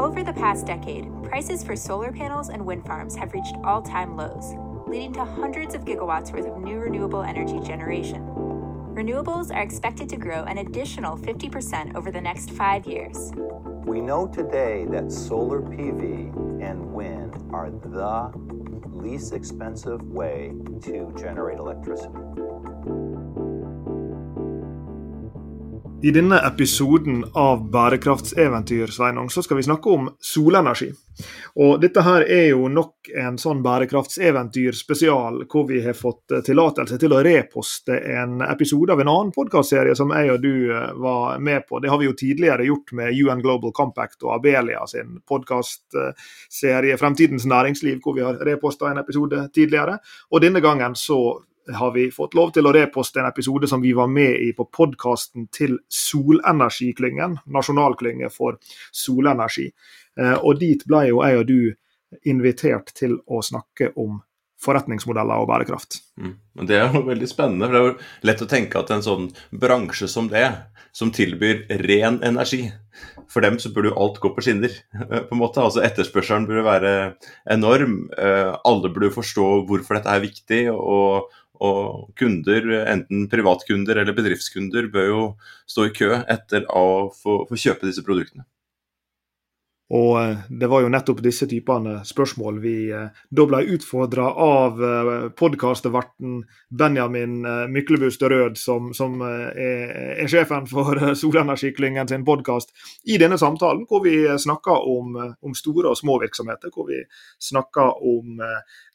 Over the past decade, prices for solar panels and wind farms have reached all time lows, leading to hundreds of gigawatts worth of new renewable energy generation. Renewables are expected to grow an additional 50% over the next five years. We know today that solar PV and wind are the least expensive way to generate electricity. I denne episoden av Bærekraftseventyr Sveinung, så skal vi snakke om solenergi. Og Dette her er jo nok en sånn bærekraftseventyr spesial, hvor vi har fått eh, tillatelse til å reposte en episode av en annen podkastserie som jeg og du eh, var med på. Det har vi jo tidligere gjort med UN Global Compact og Abelia sin podkastserie Fremtidens næringsliv, hvor vi har reposta en episode tidligere. Og denne gangen så har vi fått lov til å reposte en episode som vi var med i på podkasten til Solenergiklyngen, nasjonalklynge for solenergi. Eh, og dit ble jo jeg og du invitert til å snakke om forretningsmodeller og bærekraft. Mm. Det er jo veldig spennende. for Det er jo lett å tenke at en sånn bransje som det, som tilbyr ren energi, for dem så burde jo alt gå på skinner. på en måte. Altså Etterspørselen burde være enorm. Eh, alle burde forstå hvorfor dette er viktig. og og kunder, enten privatkunder eller bedriftskunder, bør jo stå i kø etter å få, få kjøpe disse produktene. Og eh, det var jo nettopp disse typene spørsmål vi eh, da ble utfordra av eh, podkastverten Benjamin Myklebust Rød, som, som er, er, sjefen for Solenergiklyngen sin podkast, i denne samtalen, hvor vi snakker om, om, store og små virksomheter. Hvor vi snakker om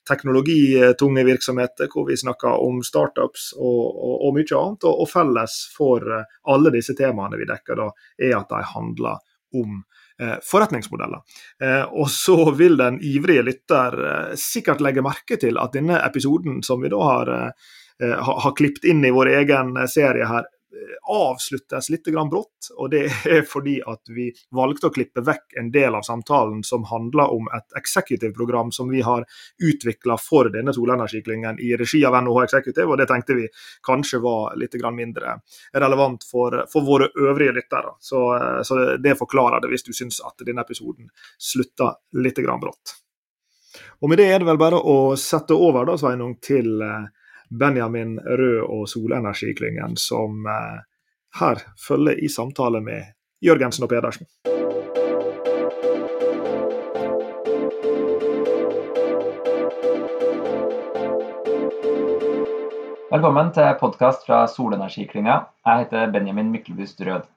teknologitunge virksomheter, hvor vi snakker om startups og, og, og mye annet. Og, og, felles for alle disse temaene vi dekker, da, er at de handler om eh, forretningsmodeller. Eh, og så vil den ivrige lytter eh, sikkert legge merke til at denne episoden som vi da har, eh, har, har klippet inn i vår egen serie her, avsluttes litt brått. og Det er fordi at vi valgte å klippe vekk en del av samtalen som handler om et executive-program som vi har utvikla for denne solenergiklyngen i regi av NHH Executive. og Det tenkte vi kanskje var litt mindre relevant for, for våre øvrige lyttere. Så, så, det forklarer det hvis du syns at denne episoden slutter litt brått. Og Med det er det vel bare å sette over da, Sveinung, til eh, Benjamin Rød og Solenergiklyngen, som eh, her følger i samtale med Jørgensen og Pedersen. Velkommen til podkast fra Solenergiklynga. Jeg heter Benjamin Myklebust Rød.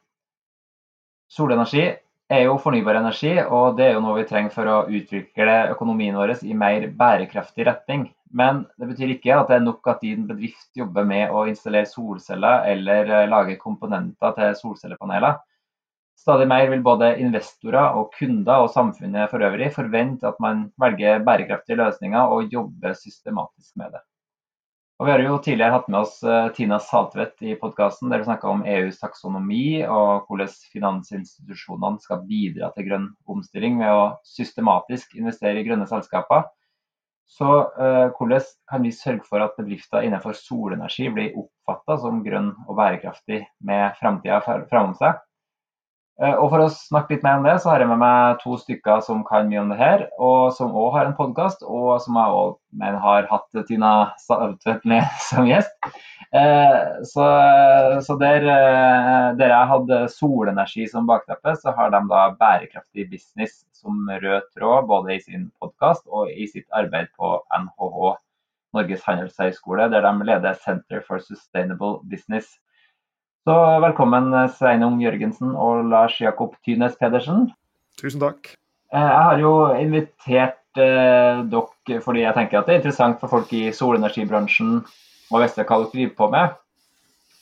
Solenergi er jo fornybar energi, og det er jo noe vi trenger for å utvikle økonomien vår i mer bærekraftig retning. Men det betyr ikke at det er nok at din bedrift jobber med å installere solceller eller eh, lage komponenter til solcellepaneler. Stadig mer vil både investorer og kunder og samfunnet for øvrig forvente at man velger bærekraftige løsninger og jobber systematisk med det. Og Vi har jo tidligere hatt med oss eh, Tina Saltvedt i podkasten, der vi snakka om EUs taksonomi og hvordan finansinstitusjonene skal bidra til grønn omstilling ved å systematisk investere i grønne selskaper. Så eh, hvordan kan vi sørge for at bedrifter innenfor solenergi blir oppfatta som grønn og bærekraftig med framtida framom seg? Eh, og For å snakke litt mer om det, så har jeg med meg to stykker som kan mye om det her, og som òg har en podkast, og som jeg òg har hatt Tina Saltvedt med som gjest. Eh, så, så der, eh, der, jeg hadde solenergi som bakteppe, så har de da bærekraftig business som rød tråd både i sin podkast og i sitt arbeid på NHH, Norges handelshøyskole, der de leder Center for Sustainable Business. Så velkommen Sveinung Jørgensen og Lars Jakob Tynes Pedersen. Tusen takk. Eh, jeg har jo invitert eh, dere fordi jeg tenker at det er interessant for folk i solenergibransjen hva dere driver på med.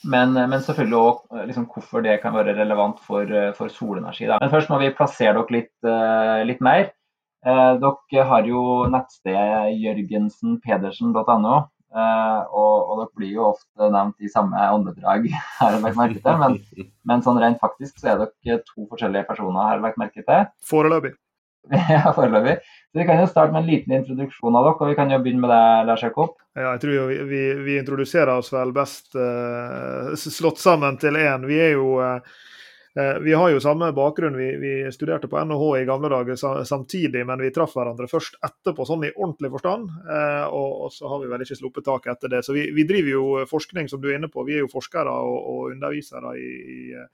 Men, men selvfølgelig òg eh, liksom, hvorfor det kan være relevant for, eh, for solenergi. Da. Men først må vi plassere dere litt, uh, litt mer. Eh, dere har jo nettstedet jørgensenpedersen.no. Uh, og, og, dere blir jo ofte nevnt i samme åndedrag, har jeg lagt merke til. Men, men sånn rent faktisk så er dere to forskjellige personer, har jeg lagt merke til. Foreløpig. ja, foreløpig. Så Vi kan jo starte med en liten introduksjon av dere, og vi kan jo begynne med deg, Lars Jakob. Ja, jeg tror vi, vi, vi introduserer oss vel best uh, slått sammen til én. Vi er jo uh, vi har jo samme bakgrunn. Vi, vi, studerte på NHH i gamle dager samtidig, men vi traff hverandre først etterpå, sånn i ordentlig forstand. Eh, og, og så har vi vel ikke sluppet taket etter det. Så vi, vi, driver jo forskning, som du er inne på. Vi er jo forskere og, og undervisere i, i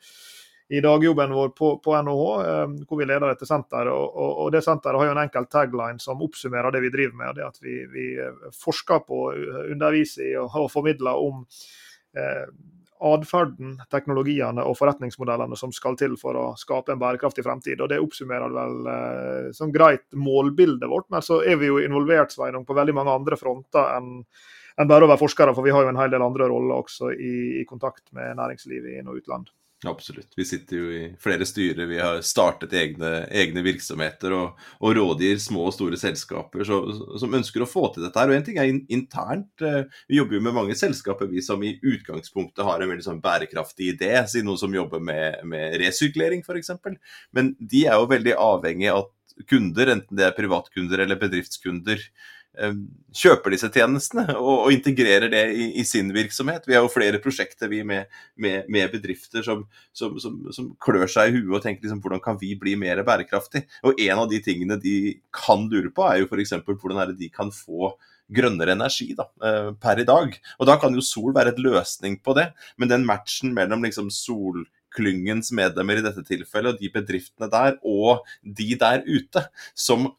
i dagjobben vår på, på NHH, eh, hvor vi leder dette senteret. Og, og, og, det senteret har jo en enkel tagline som oppsummerer det vi driver med. og det At vi, vi eh, forsker på, eh, underviser i og, og formidler om eh, atferden, teknologiene og forretningsmodellene som skal til for å skape en bærekraftig fremtid. og Det oppsummerer vel eh, sånn greit målbildet vårt, men så er vi jo involvert Sveinung, på veldig mange andre fronter enn enn bare å være forskere, for vi har jo en hel del andre roller også i, i kontakt med næringslivet i inn- og utland. Absolutt. Vi sitter jo i flere styrer. Vi har startet egne, egne virksomheter og, og, rådgir små og store selskaper så, som ønsker å få til dette her. Og en ting er internt. Eh, vi jobber jo med mange selskaper vi som i utgangspunktet har en veldig sånn bærekraftig idé. Si noen som jobber med, med resirkulering f.eks. Men de er jo veldig avhengig av at kunder, enten det er privatkunder eller bedriftskunder, kjøper disse tjenestene og, og integrerer det i, i, sin virksomhet. Vi har jo flere prosjekter vi med, med, med bedrifter som, som, som, som, klør seg i huet og tenker liksom, hvordan kan vi bli mer bærekraftig. Og En av de tingene de kan lure på, er jo f.eks. hvordan er det de kan få grønnere energi da, eh, per i dag. Og Da kan jo sol være et løsning på det, men den matchen mellom liksom solklyngens medlemmer i dette tilfellet, og de bedriftene der, og de der ute, som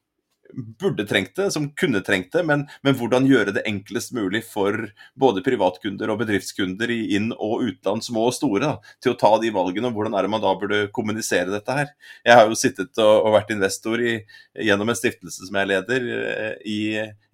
burde trengt det, som kunne trengt det, men, men, hvordan gjøre det enklest mulig for både privatkunder og bedriftskunder i inn- og utland, små og store, da, til å ta de valgene. og Hvordan er det man da burde kommunisere dette her? Jeg har jo sittet og, og vært investor i, gjennom en stiftelse som jeg leder, eh, i,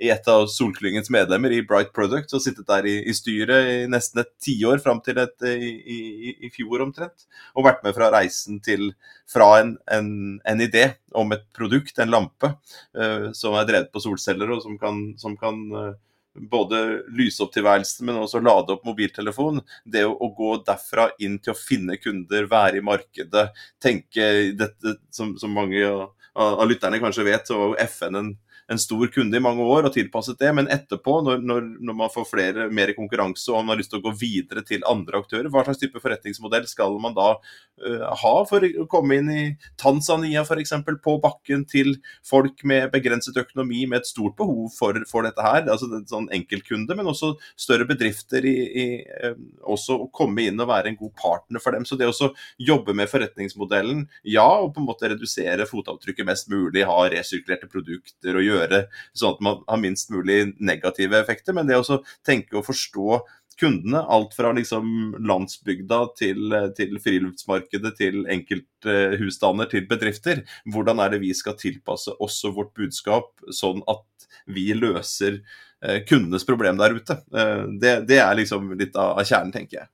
i et av Solklyngens medlemmer, i Bright Products, og sittet der i, i styret i nesten et tiår, fram til et, i, i, fjor omtrent, og vært med fra reisen til fra en, en, en idé om et produkt, en lampe, uh, som er drevet på solceller, og som kan, som kan uh, både lyse opp tilværelsen, men også lade opp mobiltelefon. Det å, å, gå derfra inn til å finne kunder, være i markedet, tenke dette som, som mange av, av, lytterne kanskje vet, så var jo FN en en stor kunde i mange år og tilpasset det, men etterpå, når, når, når, man får flere, mer konkurranse og man har lyst til å gå videre til andre aktører, hva slags type forretningsmodell skal man da uh, ha for å komme inn i Tanzania f.eks. på bakken til folk med begrenset økonomi, med et stort behov for, for dette her? altså en sånn enkeltkunde, men også større bedrifter i, i uh, også å komme inn og være en god partner for dem. Så det å jobbe med forretningsmodellen, ja, og på en måte redusere fotavtrykket mest mulig, ha resirkulerte produkter og gjøre gjøre sånn at man har minst mulig negative effekter. Men det å tenke og forstå kundene, alt fra liksom landsbygda til, til friluftsmarkedet, til enkelthusstander, til bedrifter. Hvordan er det vi skal tilpasse også vårt budskap, sånn at vi løser eh, kundenes problem der ute? Eh, det, det er liksom litt av kjernen, tenker jeg.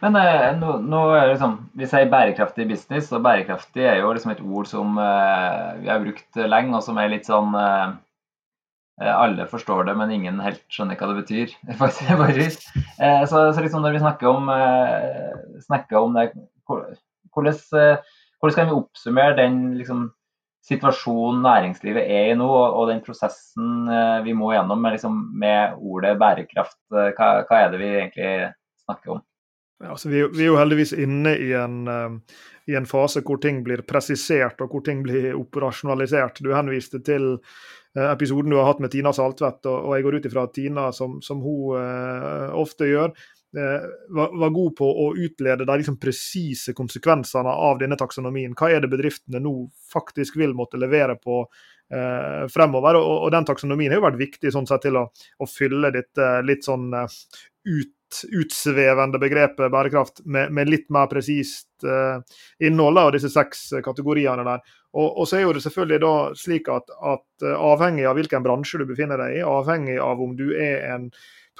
Men eh, nå, nå, liksom, vi sier bærekraftig business, og bærekraftig er jo liksom et ord som eh, vi har brukt lenge, og som er litt sånn eh, eh Alle forstår det, men ingen helt skjønner hva det betyr. faktisk. så, så liksom når vi snakker om, snakker om det, hvordan, hvordan kan vi oppsummere den liksom, situasjonen næringslivet er i nå, og, den prosessen vi må gjennom med, liksom, med ordet bærekraft? Hva, hva, er det vi egentlig snakker om? Altså, vi, vi, er jo heldigvis inne i en, uh, i en, fase hvor ting blir presisert og hvor ting blir operasjonalisert. Du henviste til uh, episoden du har hatt med Tina Saltvedt, og, og jeg går ut ifra at Tina, som, som hun uh, ofte gjør, var, var, god på å utlede de liksom presise konsekvensene av denne taksonomien. Hva er det bedriftene nå faktisk vil måtte levere på fremover? Og, og, den taksonomien har jo vært viktig sånn sett til å, å fylle dette litt sånn ut utsvevende begrepet bærekraft med, med litt mer presist uh, innhold av disse seks kategoriene der. Og, og, så er jo det selvfølgelig da slik at, at avhengig av hvilken bransje du befinner deg i, avhengig av om du er en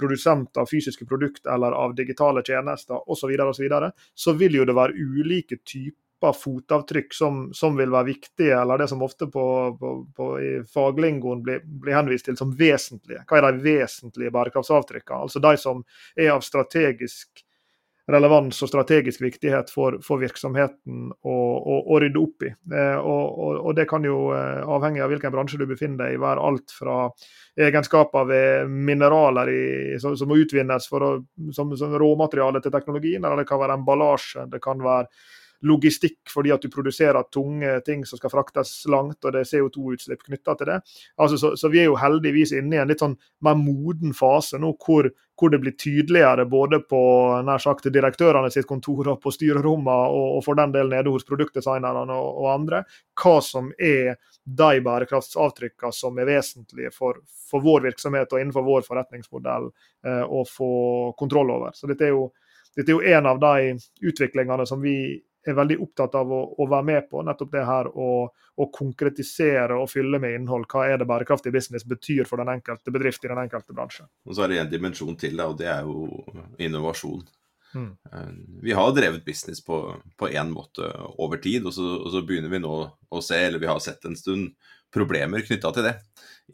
produsent av fysiske produkter eller av digitale tjenester osv., så, videre, og så, videre, så vil jo det være ulike typer typer fotavtrykk som, som, vil være viktige, eller det som ofte på, på, på i faglingoen blir, blir, henvist til som vesentlige. Hva er de vesentlige bærekraftsavtrykkene? Altså de som er av strategisk relevans og strategisk viktighet for, for virksomheten å, rydde opp i. Eh, og, og, og, Det kan jo, eh, avhengig av hvilken bransje du befinner deg i, være alt fra egenskaper ved mineraler i, som, som, utvinnes å, som, som råmateriale til teknologien, eller det kan være emballasje. det kan være logistikk fordi at du produserer tunge ting som skal fraktes langt, og det er CO2-utslipp knytta til det. Altså, så, så, vi er jo heldigvis inne i en litt sånn mer moden fase nå, hvor, hvor det blir tydeligere både på nær sagt direktørene sitt kontor og på styrerommene, og, og, for den del nede hos produktdesignerne og, og, andre, hva som er de bærekraftsavtrykkene som er vesentlige for, for vår virksomhet og innenfor vår forretningsmodell eh, å få kontroll over. Så dette er jo dette er jo en av de utviklingene som vi er veldig opptatt av å, å, være med på. Nettopp det her å, å, konkretisere og fylle med innhold. Hva er det bærekraftig business betyr for den enkelte bedrift i den enkelte bransje. Og Så er det en dimensjon til, og det er jo innovasjon. Mm. Eh, vi har drevet business på én måte over tid, og så, og så, begynner vi nå å se, eller vi har sett en stund, problemer knytta til det.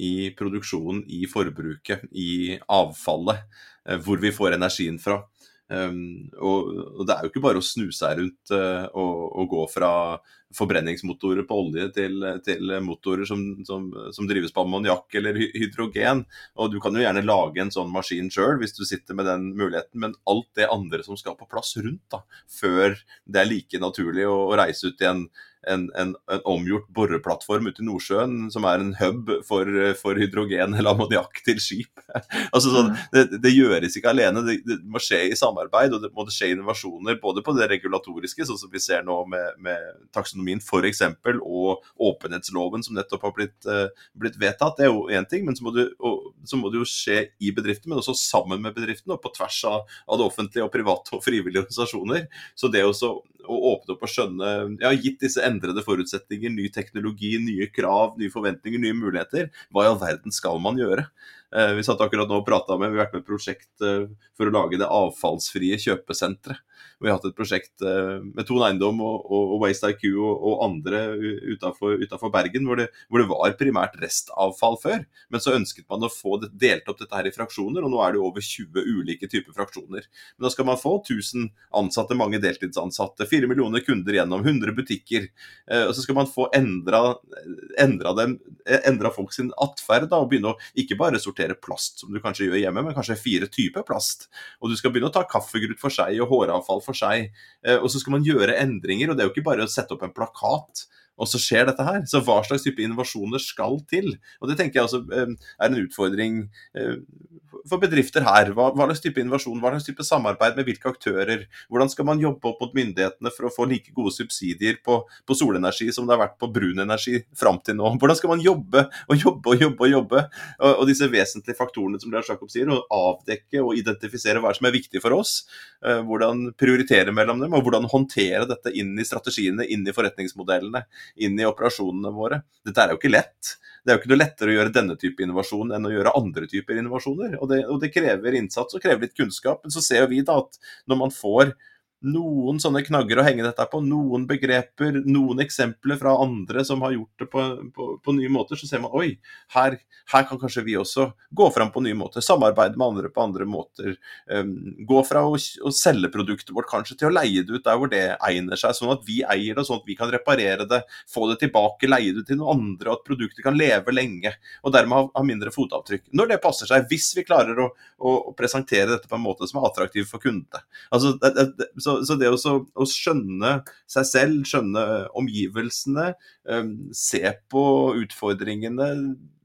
I produksjonen, i forbruket, i avfallet. Eh, hvor vi får energien fra. Um, og, og, det er jo ikke bare å snu seg rundt uh, og, og, gå fra forbrenningsmotorer på olje til, til motorer som, som, som, drives på ammoniakk eller hydrogen. Og du kan jo gjerne lage en sånn maskin sjøl hvis du sitter med den muligheten, men alt det andre som skal på plass rundt, da, før det er like naturlig å, å reise ut i en en, en, en, omgjort boreplattform ute i Nordsjøen som er en hub for, for hydrogen eller ammoniakk til skip. altså sånn, mm. det, det, gjøres ikke alene, det, det, må skje i samarbeid og det må skje innovasjoner både på det regulatoriske, sånn som vi ser nå med, med taksonomien f.eks., og åpenhetsloven som nettopp har blitt, uh, blitt vedtatt. Det er jo én ting, men så må, det, og, så må, det, jo skje i bedriften, men også sammen med bedriften og på tvers av, av det offentlige og private og frivillige organisasjoner. Så det også å åpne opp og skjønne Ja, gitt disse endrede forutsetninger, ny teknologi, nye krav, nye forventninger, nye muligheter, hva i all verden skal man gjøre? Eh, vi satt akkurat nå og prata med, vi har vært med et prosjekt eh, for å lage det avfallsfrie kjøpesenteret. Vi har hatt et prosjekt eh, med Ton Eiendom og, og, Waste IQ og, og andre utafor Bergen, hvor det, hvor det, var primært restavfall før. Men så ønsket man å få det, delt opp dette her i fraksjoner, og nå er det over 20 ulike typer fraksjoner. Men da skal man få 1000 ansatte, mange deltidsansatte, 4 millioner kunder gjennom, 100 butikker. Og så skal man få endra, endra, dem, endra folk sin atferd og begynne å ikke bare sortere plast, som du kanskje gjør hjemme, men kanskje fire typer plast. Og du skal begynne å ta kaffegrut for seg og håravfall for seg. Eh, og så skal man gjøre endringer, og det er jo ikke bare å sette opp en plakat og så skjer dette her. Så hva slags type innovasjoner skal til? Og Det tenker jeg også eh, er en utfordring eh, for bedrifter her. Hva, hva slags type innovasjon, hva slags type samarbeid med hvilke aktører? Hvordan skal man jobbe opp mot myndighetene for å få like gode subsidier på, på solenergi som det har vært på brun energi fram til nå? Hvordan skal man jobbe og jobbe og jobbe og jobbe? Og, og disse vesentlige faktorene som Lars Jakob sier, å avdekke og identifisere hva som er viktig for oss. Eh, hvordan prioritere mellom dem, og hvordan håndtere dette inn i strategiene, inn i forretningsmodellene inn i operasjonene våre. Dette er jo ikke lett. Det er jo ikke noe lettere å gjøre denne type innovasjon enn å gjøre andre typer innovasjoner. Og det, og det krever innsats og krever litt kunnskap. Men så ser vi da at når man får noen sånne knagger å henge dette på, noen begreper, noen eksempler fra andre som har gjort det på, på, på nye måter, så ser man oi, her, her, kan kanskje vi også gå fram på nye måter. Samarbeide med andre på andre måter. Um, gå fra å, å, selge produktet vårt kanskje til å leie det ut der hvor det egner seg, sånn at vi eier det, sånn at vi kan reparere det, få det tilbake, leie det til noen andre, og at produktet kan leve lenge. Og dermed ha, ha mindre fotavtrykk. Når det passer seg, hvis vi klarer å, å, å presentere dette på en måte som er attraktiv for kundene. Altså, det, det, så så, det også, å skjønne seg selv, skjønne omgivelsene, um, se på utfordringene,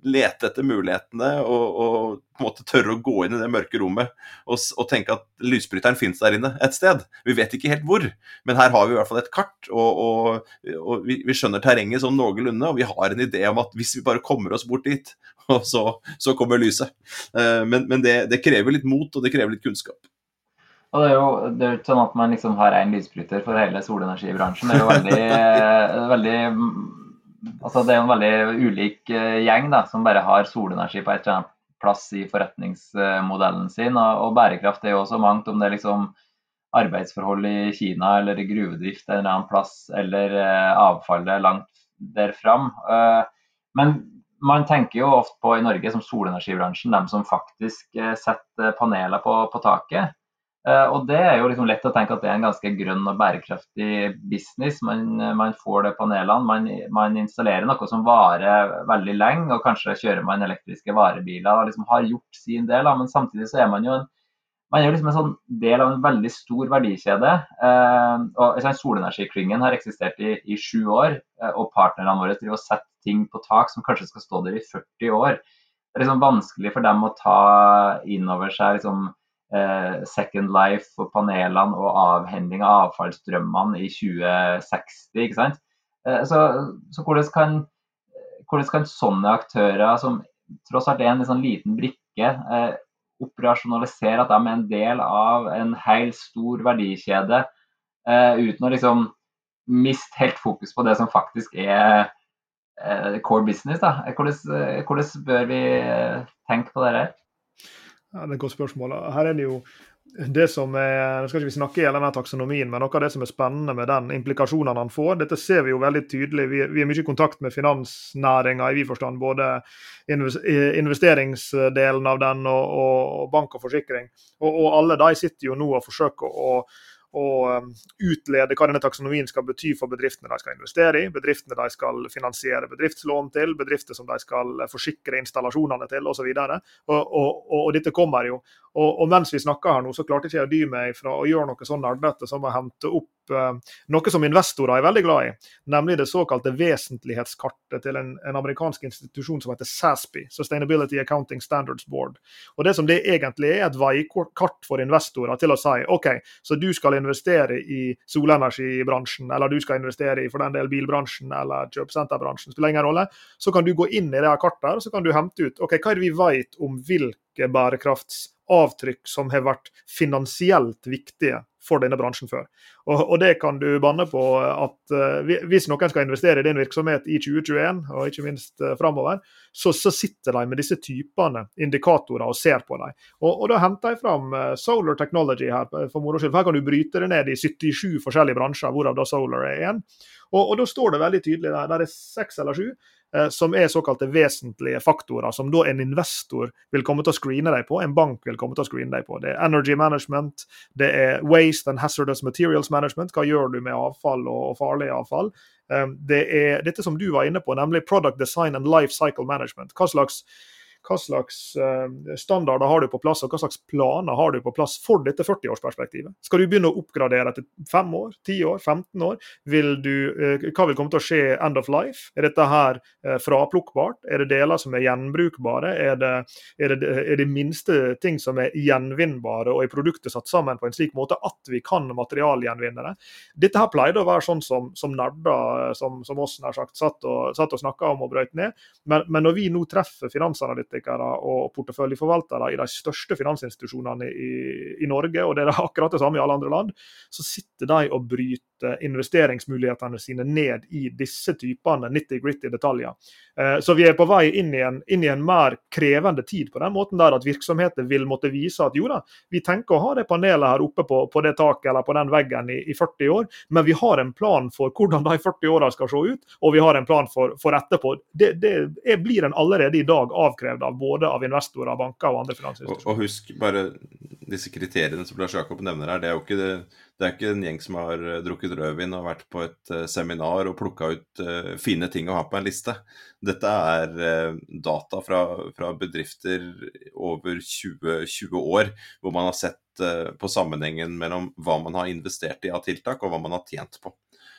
lete etter mulighetene og, og, på en måte tørre å gå inn i det mørke rommet og, og tenke at lysbryteren finnes der inne et sted. Vi vet ikke helt hvor, men her har vi i hvert fall et kart, og, og vi, vi, skjønner terrenget sånn noenlunde. Og vi har en idé om at hvis vi bare kommer oss bort dit, så, så kommer lyset. Uh, men, men det, det krever litt mot, og det krever litt kunnskap. Og det er jo det er ikke sånn at man liksom har én lysbryter for hele solenergibransjen. Det er jo veldig, eh, veldig altså Det er en veldig ulik eh, gjeng da, som bare har solenergi på et eller annet plass i forretningsmodellen sin. Og, og bærekraft er jo også mangt, om det er liksom arbeidsforhold i Kina eller gruvedrift en eller annen plass, eller eh, avfallet langt der fram. Men man tenker jo ofte på i Norge som solenergibransjen, dem som faktisk setter paneler på, på taket. Eh, og det er jo liksom lett å tenke at det er en ganske grønn og bærekraftig business. Man, man får det panelene, man, man, installerer noe som varer veldig lenge, og kanskje kjører man elektriske varebiler og liksom har gjort sin del. Men samtidig så er man jo en, man er liksom en sånn del av en veldig stor verdikjede. Eh, og Solenergiklyngen har eksistert i, i sju år, eh, og partnerne våre driver og setter ting på tak som kanskje skal stå der i 40 år. Det er liksom vanskelig for dem å ta inn over seg liksom, eh, Second Life og panelene og avhending av avfallsstrømmene i 2060. ikke sant? Eh, så, så hvordan, kan, hvordan, kan, sånne aktører, som tross alt er en sånn liten brikke, eh, operasjonalisere at de er en del av en hel stor verdikjede, eh, uten å liksom miste helt fokus på det som faktisk er eh, core business? da. Hvordan, hvordan bør vi tenke på det her? Ja, det er et godt spørsmål. Her er det jo det som er, skal ikke vi snakke i denne taksonomien, men noe av det som er spennende med den implikasjonene han får, dette ser vi jo veldig tydelig. Vi, vi er mye i kontakt med finansnæringa i vid forstand. Både investeringsdelen av den og, og bank og forsikring. Og, og, alle de sitter jo nå og forsøker å og um, utlede hva denne taksonomien skal bety for bedriftene de skal investere i, bedriftene de skal finansiere bedriftslån til, bedrifter som de skal forsikre installasjonene til osv. Og, og, og, og dette kommer jo. Og, mens vi snakker her nå, så klarte ikke jeg å dy meg fra å gjøre noe sånn nerdete som å hente opp eh, noe som investorer er veldig glad i, nemlig det såkalte vesentlighetskartet til en, en amerikansk institusjon som heter SASPI, Sustainability Accounting Standards Board. Og Det som det egentlig er, et veikart for investorer til å si OK, så du skal investere i solenergibransjen, eller du skal investere i for den del bilbransjen eller kjøpesenterbransjen, spiller ingen rolle. Så kan du gå inn i det her kartet og så kan du hente ut OK, hva er det vi vet om hvilke bærekraftsavtrykk som har vært finansielt viktige for denne bransjen før. Og, og, det kan du banne på at uh, hvis noen skal investere i din virksomhet i 2021, og ikke minst uh, framover, så, så, sitter de med disse typene indikatorer og ser på dem. Og, og da henter jeg fram uh, Solar Technology her for moro skyld. Her kan du bryte det ned i 77 forskjellige bransjer, hvorav da Solar er én. Og, og, da står det veldig tydelig der, der er seks eller sju som er såkalte vesentlige faktorer, som da en investor vil komme til å screene deg på, en bank vil komme til å screene deg på. Det er energy management, det er waste and hazardous materials management, hva gjør du med avfall og farlig avfall? Eh, det er dette som du var inne på, nemlig product design and life cycle management. Hva slags hva slags eh, standarder har du på plass, og hva slags planer har du på plass for dette 40-årsperspektivet? Skal du begynne å oppgradere etter 5 år, 10 år, 15 år? Vil du, eh, hva vil komme til å skje end of life? Er dette her eh, fraplukkbart? Er det deler som er gjenbrukbare? Er det, er det, er det minste ting som er gjenvinnbare og er produktet satt sammen på en slik måte at vi kan materialgjenvinne det? Dette her pleide å være sånn som, som nerder som, som oss nær sagt, satt og, satt og snakka om og brøyt ned. Men, men, når vi nå treffer finansanalytikere analytikere og porteføljeforvaltere i de største finansinstitusjonene i, i, Norge, og det er akkurat det samme i alle andre land, så sitter de og bryter investeringsmulighetene sine ned i disse typene nitty-gritty detaljer. Eh, så vi er på vei inn i, en, inn i, en, mer krevende tid på den måten der at virksomheter vil måtte vise at jo da, vi tenker å ha det panelet her oppe på, på det taket eller på den veggen i, i, 40 år, men vi har en plan for hvordan de 40 åra skal se ut, og vi har en plan for, for etterpå. Det, det blir en allerede i dag avkrevd av både av investorer, banker og andre finansinstitusjoner. Og, og, husk bare disse kriteriene som Lars Jakob nevner her. Det er jo ikke, det, det er ikke en gjeng som har eh, drukket rødvin og vært på et uh, seminar og plukka ut uh, fine ting å ha på en liste. Dette er uh, data fra, fra, bedrifter over 20, 20, år, hvor man har sett på sammenhengen mellom hva man har investert i av tiltak, og hva man har tjent på.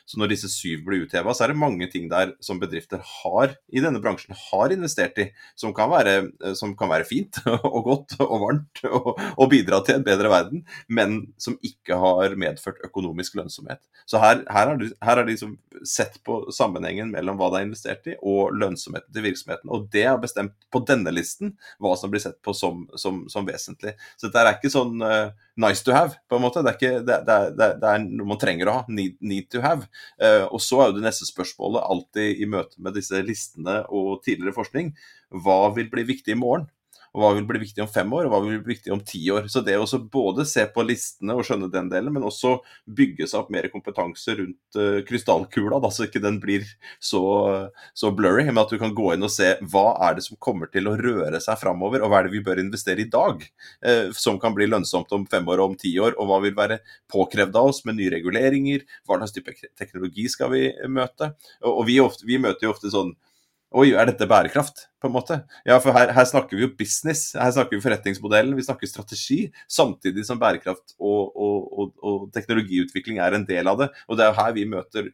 Så når disse syv blir utheva, så er det mange ting der som bedrifter har i denne bransjen har investert i, som kan være, eh, som kan være fint og godt og varmt og, og, bidra til en bedre verden, men som ikke har medført økonomisk lønnsomhet. Så her, har de, her er de som sett på sammenhengen mellom hva det er investert i og lønnsomheten til virksomheten. Og det har bestemt på denne listen hva som blir sett på som, som, som vesentlig. Så dette er ikke sånn uh, nice to have, på en måte. Det er, ikke, det, det, det, det er noe man trenger å ha. Need, need to have. Uh, og så er jo det neste spørsmålet alltid i møte med disse listene og tidligere forskning, hva vil bli viktig i morgen? Og hva vil bli viktig om fem år, og hva vil bli viktig om ti år. Så det å både se på listene og skjønne den delen, men også bygge seg opp mer kompetanse rundt uh, krystallkula, da, så ikke den blir så, så blurry, men at du kan gå inn og se hva er det som kommer til å røre seg framover, og hva er det vi bør investere i dag, uh, som kan bli lønnsomt om fem år og om ti år, og hva vil være påkrevd av oss med nye reguleringer, hva slags type teknologi skal vi møte. Og, og vi, ofte, vi møter jo ofte sånn Oi, er dette bærekraft? på en måte? Ja, for her, her, snakker vi jo business, her snakker vi forretningsmodellen, vi snakker strategi, samtidig som bærekraft og, og, og, og teknologiutvikling er en del av det. Og det er jo her vi møter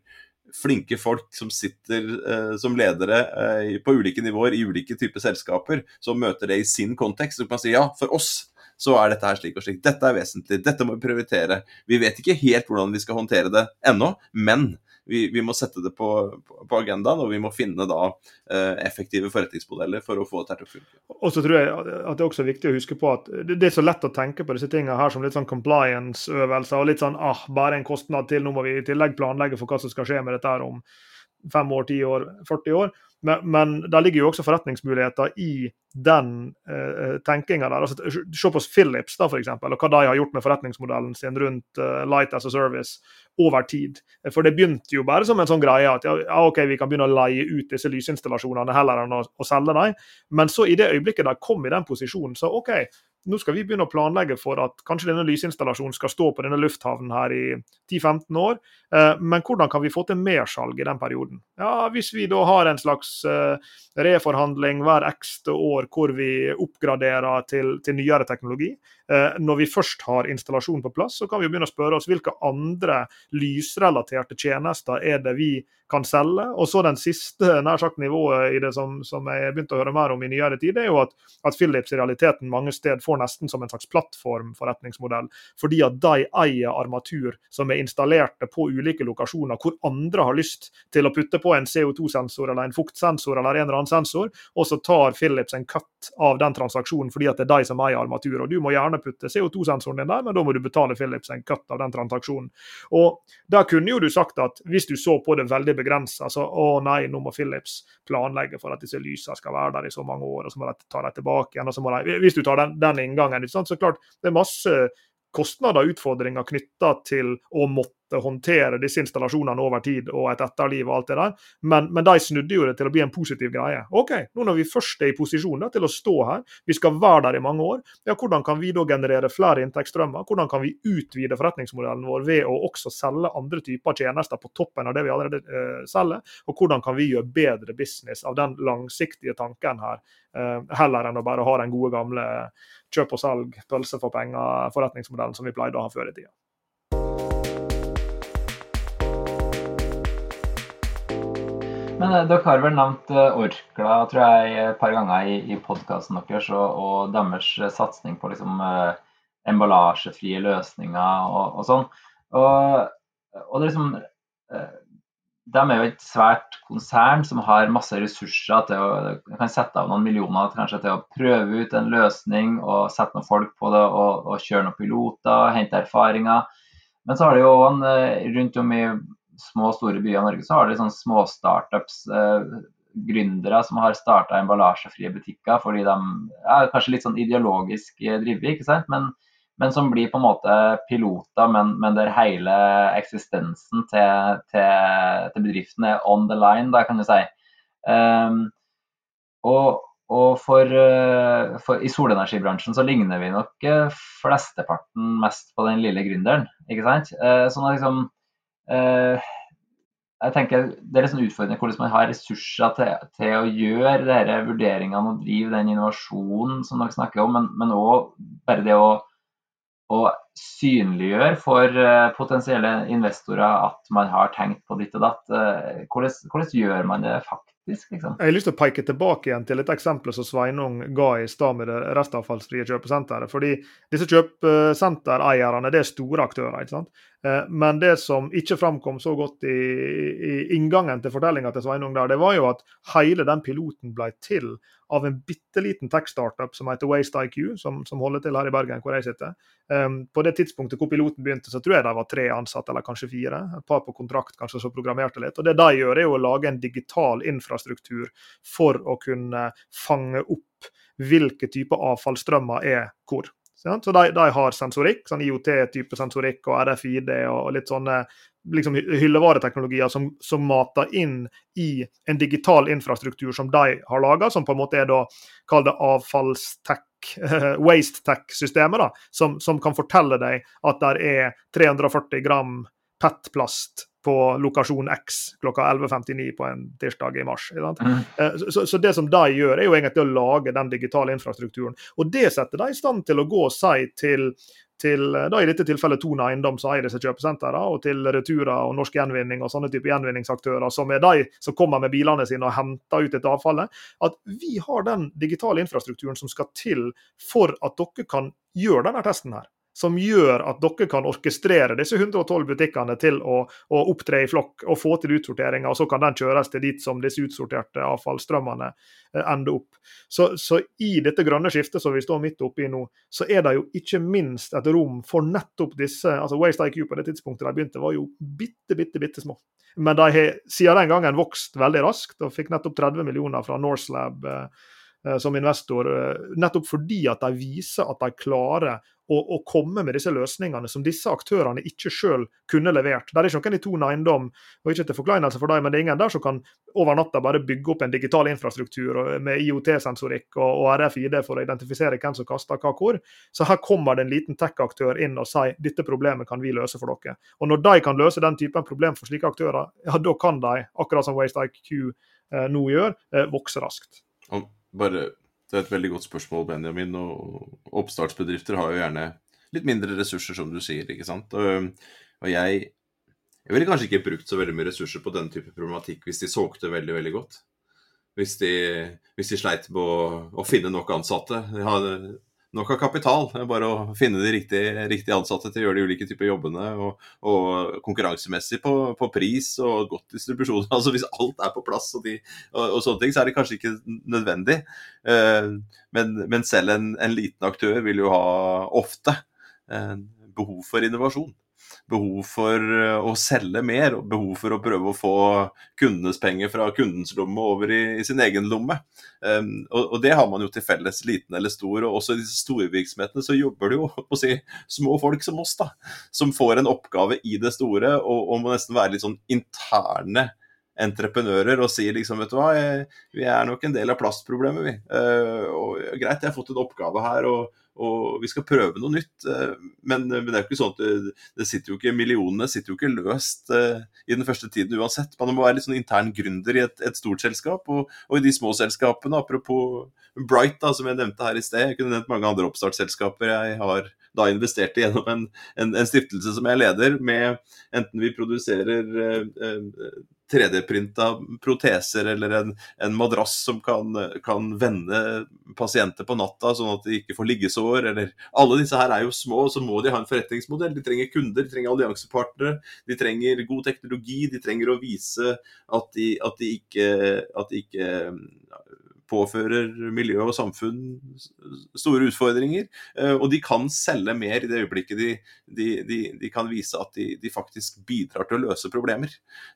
flinke folk som sitter eh, som ledere eh, på ulike nivåer i ulike typer selskaper, som møter det i sin kontekst. Og kan si ja, for oss så er dette her slik og slik. Dette er vesentlig, dette må vi prioritere. Vi vet ikke helt hvordan vi skal håndtere det ennå, men vi, vi, må sette det på, på, agendaen, og vi må finne da eh, effektive forretningsmodeller for å få dette til å funke. Og så tror jeg at det er også viktig å huske på at det er så lett å tenke på disse tingene her som litt sånn compliance-øvelser og litt sånn ah, bare en kostnad til, nå må vi i tillegg planlegge for hva som skal skje med dette her om fem år, ti år, 40 år. Men, det ligger jo også forretningsmuligheter i den uh, tenkinga der. Altså, se på Philips da, for eksempel, og hva de har gjort med forretningsmodellen sin rundt uh, Light as a Service over tid. For det begynte jo bare som en sånn greie at ja, ok, vi kan begynne å leie ut disse lysinstallasjonene heller enn å, å selge dem. Men så i det øyeblikket de kom i den posisjonen, så OK, nå skal vi begynne å planlegge for at kanskje denne lysinstallasjonen skal stå på denne lufthavnen her i 10-15 år. Eh, men hvordan kan vi få til mersalg i den perioden? Ja, Hvis vi da har en slags eh, reforhandling hver ekste år hvor vi oppgraderer til, til nyere teknologi, eh, når vi først har installasjonen på plass, så kan vi begynne å spørre oss hvilke andre lysrelaterte tjenester er det vi kan selge. Og så den siste nær sagt nivået i det som, som jeg begynte å høre mer om i nyere tid, er jo at, at Philips i realiteten mange steder får nesten som en slags plattformforretningsmodell. Fordi at de eier armatur som er installerte på ulike lokasjoner hvor andre har lyst til å putte på en CO2-sensor eller en fuktsensor eller en eller annen sensor, og så tar Philips en cut av den transaksjonen fordi at det er de som eier armatur. Og du må gjerne putte CO2-sensoren din der, men da må du betale Philips en cut av den transaksjonen. Og der kunne jo du sagt at hvis du så på det veldig begrensa. Så å nei, nå må Philips planlegge for at disse lysene skal være der i så mange år, og så må de ta dem tilbake igjen. og så må de, Hvis du tar den, den inngangen, så klart det er masse kostnader og utfordringer knytta til å måtte håndtere disse installasjonene over tid og et etterliv og alt det der. Men, men, de snudde jo det til å bli en positiv greie. OK, nå når vi først er i posisjon da, til å stå her, vi skal være der i mange år, ja, hvordan kan vi da generere flere inntektsstrømmer? Hvordan kan vi utvide forretningsmodellen vår ved å også selge andre typer tjenester på toppen av det vi allerede uh, selger? Og hvordan kan vi gjøre bedre business av den langsiktige tanken her, uh, heller enn å bare ha den gode gamle kjøp og salg, pølse for penger-forretningsmodellen som vi pleide å ha før i tida. Men eh, dere har vel nevnt eh, Orkla tror jeg, et par ganger i, i podkasten deres, og, og, deres satsing på liksom, uh, emballasjefrie løsninger og, og sånn. Og, og, liksom De er jo et svært konsern som har masse ressurser til å kan sette av noen millioner kanskje til å prøve ut en løsning og sette noen folk på det og, og kjøre noen piloter, hente erfaringer. Men så har det jo en, rundt om i små og store byer i Norge så har de sånne små startups. Eh, gründere som har starta emballasjefrie butikker fordi de er kanskje litt sånn ideologisk eh, drevet, ikke sant? Men, men, som blir på en måte piloter, men, men der hele eksistensen til, til, til, bedriften er on the line, da kan du si. Um, og, og for, eh, for, i solenergibransjen så ligner vi nok eh, flesteparten mest på den lille gründeren. ikke sant? Sånn at liksom Eh, jeg tenker Det er litt sånn utfordrende hvordan man har ressurser til, til å gjøre disse vurderingene og drive den innovasjonen som dere snakker om, men òg bare det å, å synliggjøre for uh, potensielle investorer at man har tenkt på ditt og datt. Uh, hvordan, hvordan, gjør man det faktisk? Liksom? Jeg har lyst til å peke tilbake igjen til et eksempel som Sveinung ga i stad med det restavfallsfrie kjøpesenteret. fordi disse kjøpesentereierne det er store aktører. ikke sant? Eh, men det som ikke framkom så godt i, i inngangen til fortellinga til Sveinung, der, det var jo at hele den piloten ble til av en bitte liten tech-startup som heter Waste IQ, som, som, holder til her i Bergen, hvor jeg sitter. Um, på det tidspunktet hvor piloten begynte, så tror jeg de var tre ansatte, eller kanskje fire. Et par på kontrakt kanskje som programmerte litt. Og Det de gjør, er jo å lage en digital infrastruktur for å kunne fange opp hvilke typer avfallsstrømmer er hvor. Så de, de, har sensorikk, sånn IOT-type sensorikk og RFID og litt sånne liksom, hyllevareteknologier som, som, mater inn i en digital infrastruktur som de har laga, som på en måte er da kall det avfallstech, waste tech-systemet, som, som, kan fortelle deg at det er 340 gram PET-plast på lokasjon X klokka 11.59 på en tirsdag i mars. Mm. Eh, så, så, det som de gjør, er jo egentlig å lage den digitale infrastrukturen. Og det setter de i stand til å gå og si til, til da i dette tilfellet Tone Eiendom, som eier disse kjøpesentrene, og til Retura og Norsk Gjenvinning og sånne type gjenvinningsaktører, som er de som kommer med bilene sine og henter ut dette avfallet, at vi har den digitale infrastrukturen som skal til for at dere kan gjøre denne testen her som gjør at dere kan orkestrere disse 112 butikkene til å, å opptre i flokk og få til utsorteringer, og så kan den kjøres til dit som disse utsorterte avfallsstrømmene eh, ender opp. Så, så, i dette grønne skiftet som vi står midt oppi nå, så er det jo ikke minst et rom for nettopp disse altså Waste IQ på det tidspunktet de begynte, var jo bitte, bitte, bitte små. Men de har siden den gangen vokst veldig raskt og fikk nettopp 30 millioner fra Norselab eh, eh, som investor, nettopp fordi at de viser at de klarer å, å, komme med disse løsningene som disse aktørene ikke selv kunne levert. Det er ikke noen i ton Eiendom, og ikke til forkleinelse for dem, men det er ingen der som kan over natta bare bygge opp en digital infrastruktur med IOT-sensorikk og, og, RFID for å identifisere hvem som kaster hva hvor. Så her kommer det en liten tech-aktør inn og sier dette problemet kan vi løse for dere. Og når de kan løse den typen problem for slike aktører, ja da kan de, akkurat som Waste IQ eh, nå gjør, eh, vokse raskt. Bare det er et veldig godt spørsmål, Benjamin. Og oppstartsbedrifter har jo gjerne litt mindre ressurser, som du sier. ikke sant? Og, og jeg, jeg ville kanskje ikke brukt så veldig mye ressurser på denne type problematikk hvis de solgte veldig, veldig godt. Hvis de, hvis de sleit med å, å, finne nok ansatte. De hadde, nok av kapital. Bare å finne de riktige, riktige, ansatte til å gjøre de ulike typer jobbene. Og, og konkurransemessig på, på, pris og godt distribusjon. Altså Hvis alt er på plass og, de, og, og sånne ting, så er det kanskje ikke nødvendig. Uh, men, men, selv en, en, liten aktør vil jo ha ofte uh, behov for innovasjon behov for eh, å selge mer og behov for å prøve å få kundenes penger fra kundens lomme over i, i sin egen lomme. Um, og, og, det har man jo til felles, liten eller stor. Og også i disse store virksomhetene så jobber det jo på å si, små folk som oss, da, som får en oppgave i det store og, og må nesten være litt sånn interne entreprenører og sier liksom, vet du hva, vi er nok en del av plastproblemet, vi. Uh, og Greit, jeg har fått en oppgave her, og, og vi skal prøve noe nytt. Eh, men, men, det er jo ikke sånn at det, sitter jo ikke millionene sitter jo ikke løst uh, i den første tiden uansett. Man må være litt sånn intern gründer i et, et stort selskap. Og, og, i de små selskapene, apropos Bright, da, som jeg nevnte her i sted, jeg kunne nevnt mange andre oppstartsselskaper jeg har da investert i gjennom en, en, en stiftelse som jeg leder, med enten vi produserer eh, uh, 3D-printa proteser eller en, en madrass som kan, kan, vende pasienter på natta sånn at de ikke får liggesår. eller Alle disse her er jo små, så må de ha en forretningsmodell. De trenger kunder, de trenger alliansepartnere, de trenger god teknologi. De trenger å vise at de, at de ikke, at de ikke påfører miljø og samfunn store utfordringer. Eh, og de kan selge mer i det øyeblikket de, de, de, de kan vise at de, faktisk bidrar til å løse problemer.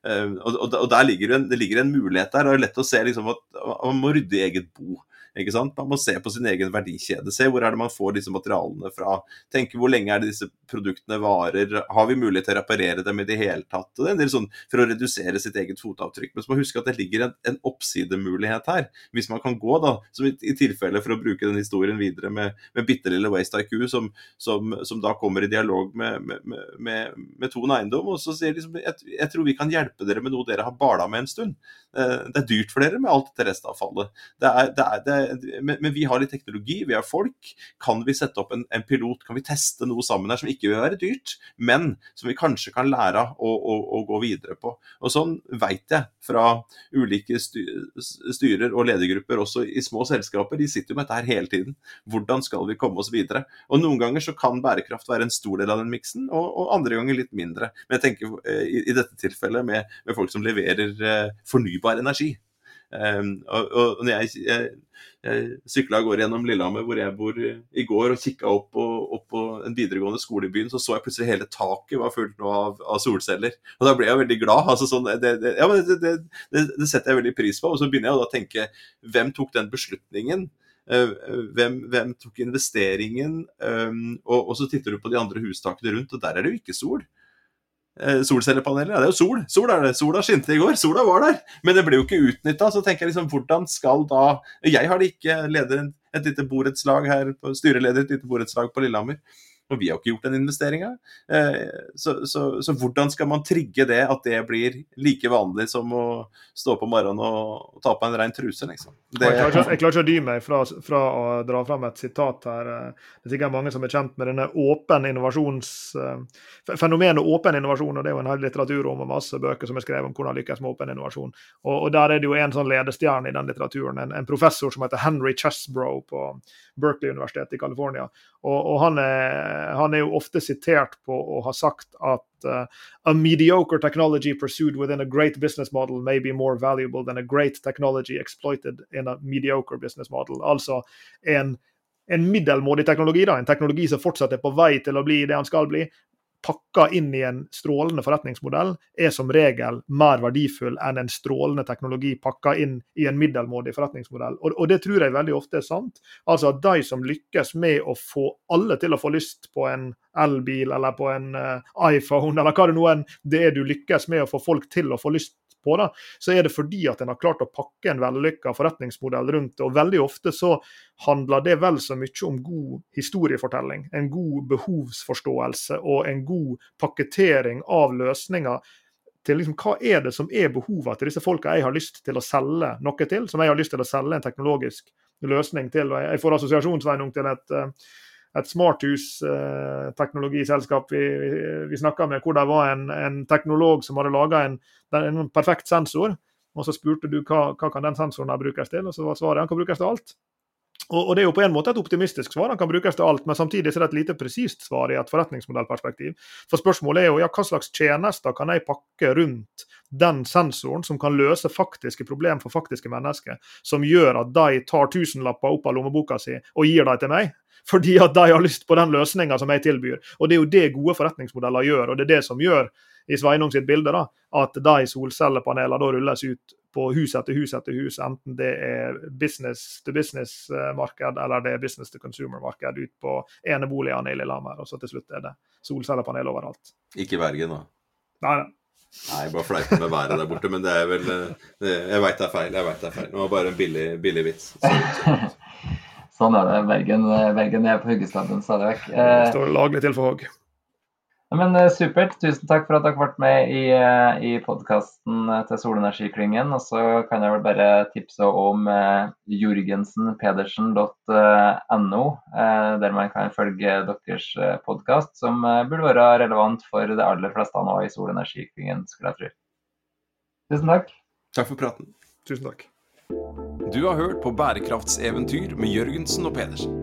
Eh, og, og der ligger en, det ligger en mulighet der. Det er lett å se liksom at man må rydde i eget bo. Ikke sant? Man må se på sin egen verdikjede. Se hvor er det man får disse materialene fra. Tenke hvor lenge er det disse produktene varer. Har vi mulighet til å reparere dem i det hele tatt? Det er en del sånn For å redusere sitt eget fotavtrykk. Men så må man huske at det ligger en, en oppsidemulighet her. Hvis man kan gå, da, som i, i tilfelle for å bruke den historien videre med, med bitte lille Waste IQ, som, som, som, da kommer i dialog med, med, med, med Tone Eiendom, og så sier de liksom jeg, jeg, tror vi kan hjelpe dere med noe dere har bala med en stund. Eh, det er dyrt for dere med alt dette restavfallet. Det er, det er, det men, men, vi har litt teknologi, vi har folk. Kan vi sette opp en, en, pilot, kan vi teste noe sammen her som ikke vil være dyrt, men som vi kanskje kan lære av å gå videre på. Og Sånn vet jeg fra ulike styrer og ledergrupper, også i små selskaper. De sitter jo med dette her hele tiden. Hvordan skal vi komme oss videre? Og Noen ganger så kan bærekraft være en stor del av den miksen, og, og, andre ganger litt mindre. Men jeg tenker eh, i, i dette tilfellet med, med folk som leverer eh, fornybar energi Um, og, og når jeg, jeg, jeg sykla av gårde gjennom Lillehammer, hvor jeg bor, i går, og kikka opp, opp på en videregående skole i byen, så så jeg plutselig hele taket var fullt av, av, solceller. Og da ble jeg veldig glad. altså sånn, det, det, ja, det, det, setter jeg veldig pris på. Og så begynner jeg å tenke hvem tok den beslutningen? Eh, hvem, hvem, tok investeringen? Um, og, og, så titter du på de andre hustakene rundt, og der er det jo ikke sol. Eh, solcellepaneler, ja det er jo sol. Sol er det. Sola skinte i går. Sola var der. Men det ble jo ikke utnytta. Så tenker jeg liksom, hvordan skal da Jeg har det ikke leder et lite borettslag her, styreleder et lite borettslag på Lillehammer. Og vi har ikke gjort den investeringa. Eh, så, så, så, hvordan skal man trigge det, at det blir like vanlig som å stå på morgenen og, ta på en rein truse, liksom? Det... Jeg, klarer ikke, jeg, klarer ikke, å dy meg fra, fra, å dra fram et sitat her. Det er sikkert mange som er kjent med denne åpen innovasjons... Eh, fenomenet åpen innovasjon, og det er jo en hel litteratur om og masse bøker som er skrevet om hvordan lykkes med åpen innovasjon. Og, og der er det jo en sånn ledestjerne i den litteraturen, en, en professor som heter Henry Chesbrough på Berkeley-universitetet i California. Og, og han, er, han, er, jo ofte sitert på å ha sagt at uh, a mediocre technology pursued within a great business model may be more valuable than a great technology exploited in a mediocre business model. Altså en, en middelmådig teknologi, da, en teknologi som fortsatt er på vei til å bli det han skal bli, pakka inn i en strålende forretningsmodell, er som regel mer verdifull enn en strålende teknologi pakka inn i en middelmådig forretningsmodell. Og, og, det tror jeg veldig ofte er sant. Altså at de som lykkes med å få alle til å få lyst på en elbil eller på en uh, iPhone, eller hva det nå enn det er du lykkes med å få folk til å få lyst på, da, så er det fordi at en har klart å pakke en vellykka forretningsmodell rundt det. Og veldig ofte så handler det vel så mye om god historiefortelling, en god behovsforståelse og en god pakketering av løsninger til liksom, hva er det som er behovet til disse folka jeg har lyst til å selge noe til, som jeg har lyst til å selge en teknologisk løsning til. og Jeg får assosiasjonsveien til et uh, et smarthus-teknologiselskap vi, vi snakka med, hvor det var en, en teknolog som hadde laga en, en, perfekt sensor. Og så spurte du hva, hva kan den sensoren brukes til, og så var svaret han kan brukes til alt. Og, og, Det er jo på en måte et optimistisk svar, han kan brukes til alt, men samtidig er det et lite presist svar i et forretningsmodellperspektiv. For spørsmålet er jo ja, hva slags tjenester kan jeg pakke rundt den sensoren som kan løse faktiske problemer for faktiske mennesker, som gjør at de tar tusenlapper opp av lommeboka si og gir dem til meg, fordi at de har lyst på den løsninga som jeg tilbyr. Og Det er jo det gode forretningsmodeller gjør, og det er det som gjør i Sveinung sitt bilde da, at de solcellepanelene da rulles ut på hus etter hus etter hus, enten det er business to business-marked eller det er business to consumer-marked ut på eneboligene i Lillehammer. Og så til slutt er det solcellepanel overalt. Ikke i Bergen, da? Nei, nei. Nei, bare fleipe med været der borte, men det er vel eh, Jeg veit det er feil. jeg vet Det er feil. Det var bare en billig, billig vits. Sånn er det. Bergen, Bergen er på huggestabben stadig vekk. Det står laglig til for hogg. Men eh, Supert. Tusen takk for at dere ble med i, eh, i podkasten eh, til Solenergiklyngen. Og så kan jeg vel bare tipse om eh, jorgensenpedersen.no, eh, der man kan følge deres podkast, som burde være relevant for de aller fleste nå i Solenergiklyngen, skulle jeg tro. Tusen takk. Takk for praten. Tusen takk. Du har hørt på Bærekraftseventyr med Jørgensen og Pedersen.